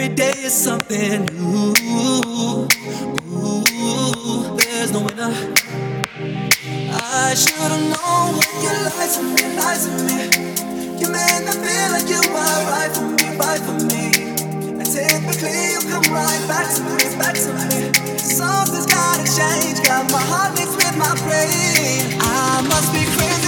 Every day is something new. Ooh, there's no winner. I should've known when you lied to me, lied to me. You made me feel like you were right for me, right for me. And typically you come right back to me, back to me. Something's gotta change, got my heart mixed with my brain. I must be crazy.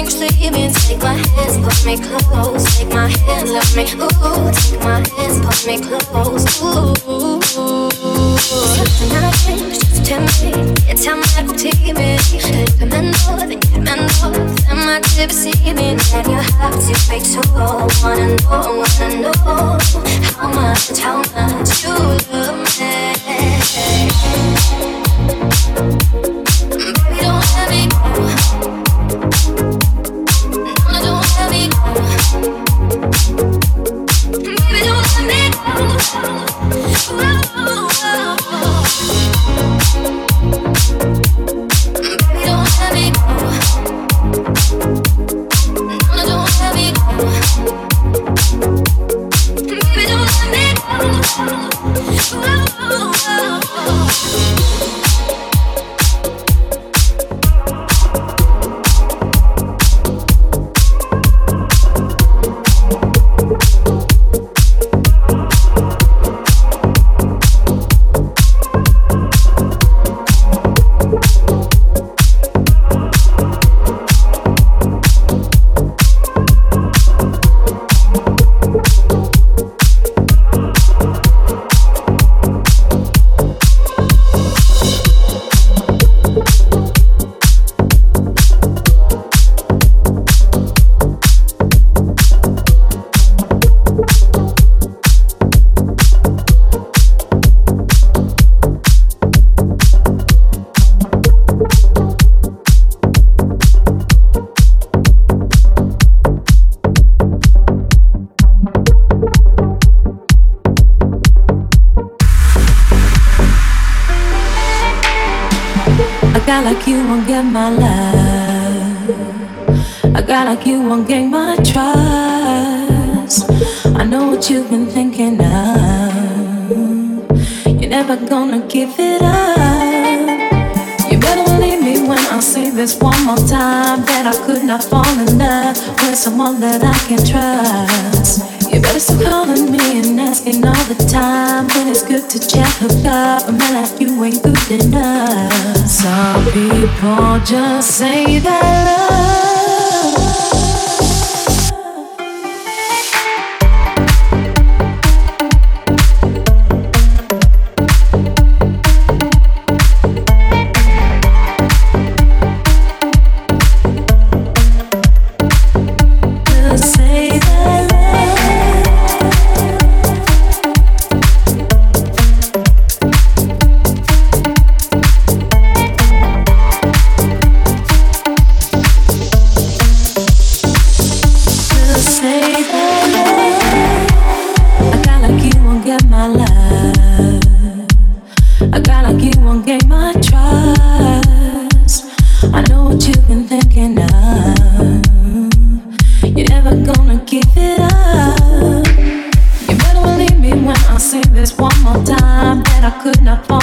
Drink, sleeping. Take my hands, push me close. Take my hands, love me. Ooh, take my hands, push me close. Ooh, something I changed just to me. It's go team it. Tremendo, the tremendo. Am I to see me? That you have to fake so. Wanna know, wanna know how much, how much you love me. Someone people just say that I could not fall.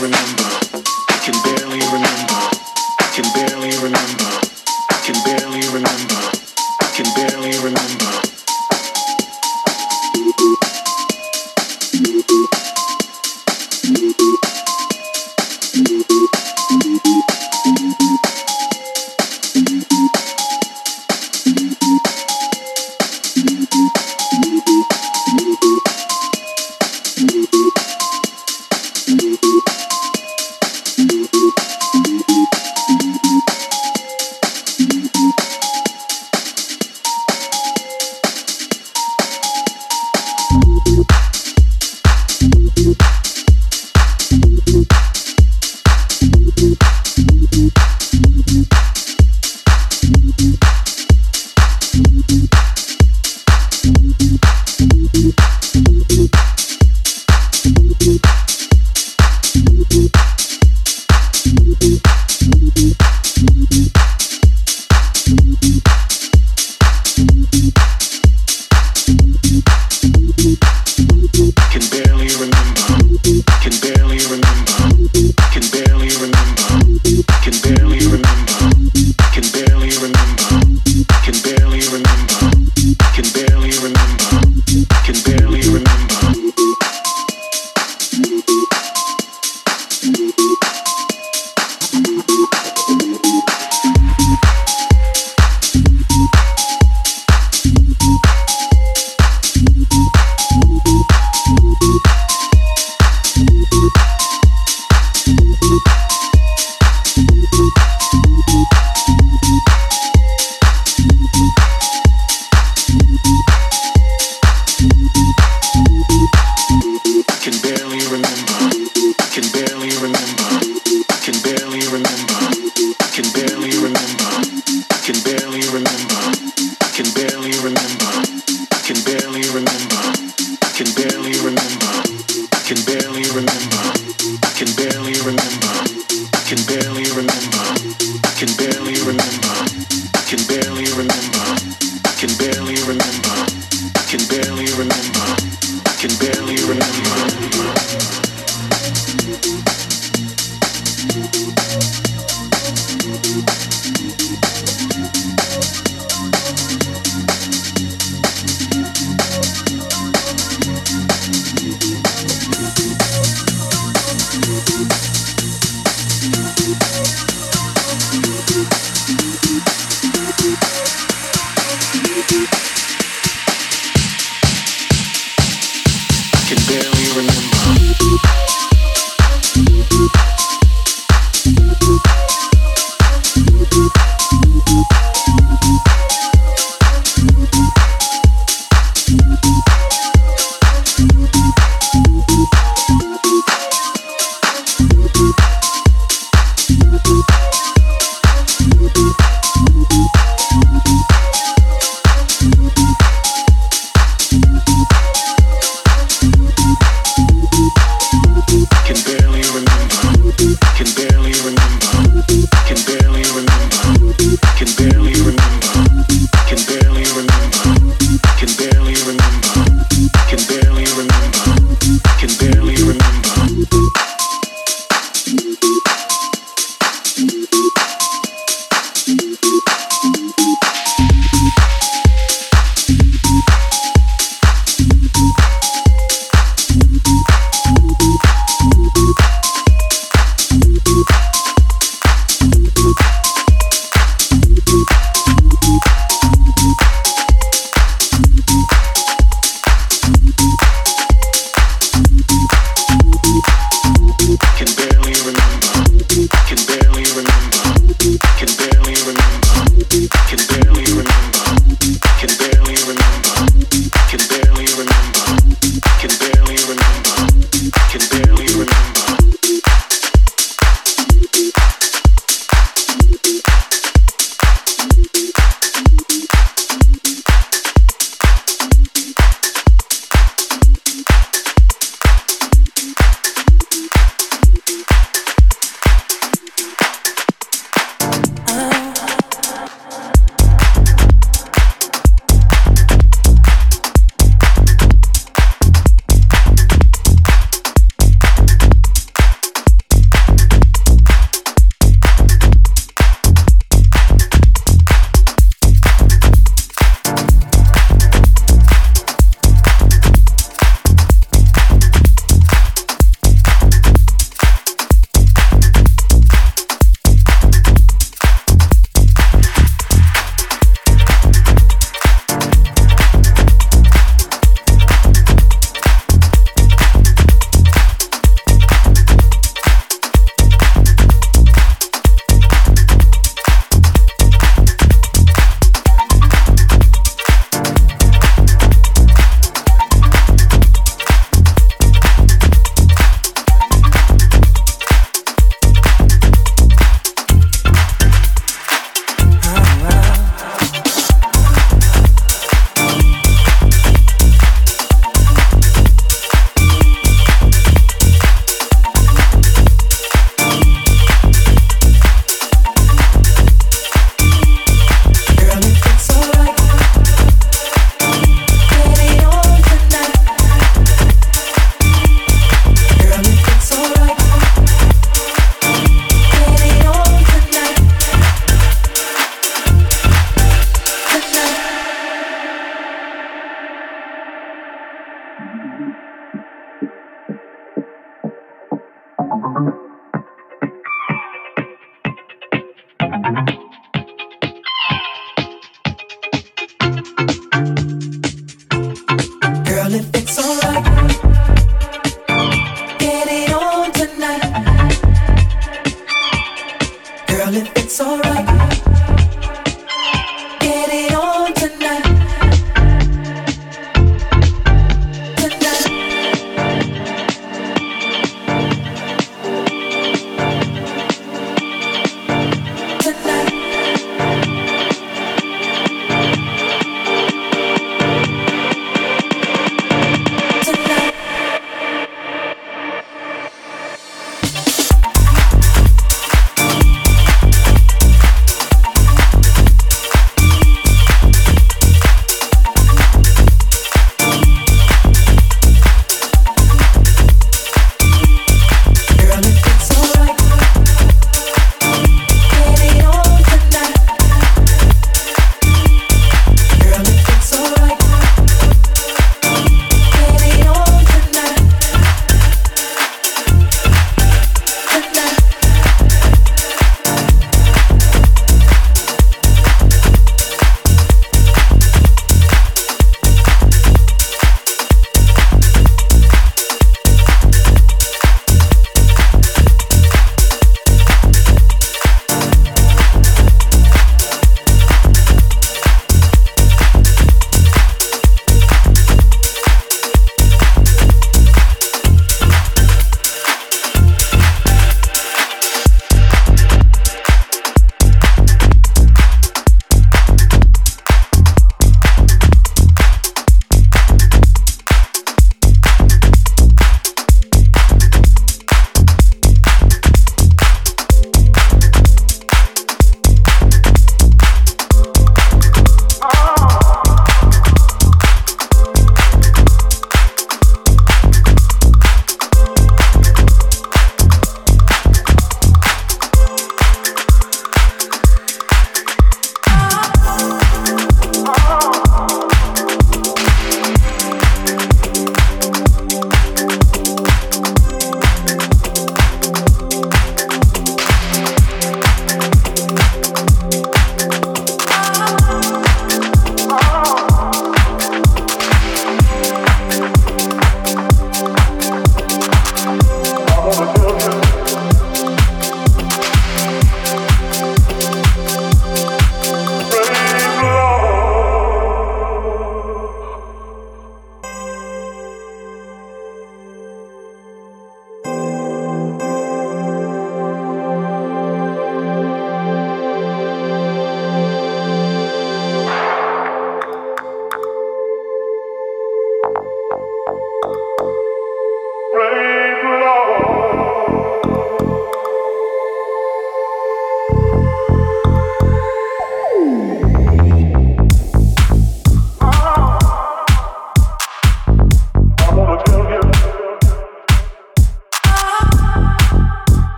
remember.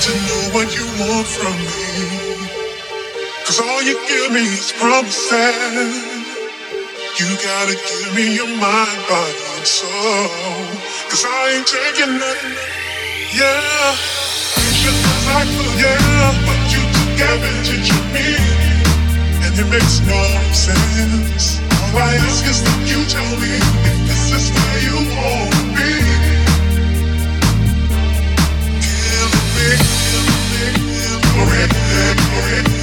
To know what you want from me. Cause all you give me is promises. You gotta give me your mind, body, and soul. Cause I ain't taking nothing. Yeah. Patient as I could, yeah. But you took advantage of me. And it makes no sense. All I ask is that you tell me if this is where you want killing me, killing me,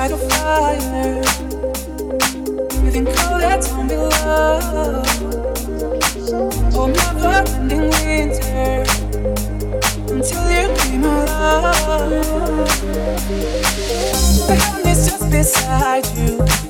like a fire. Breathing cold, that don't be love. Oh, never ending winter until you came along. The hand is just beside you.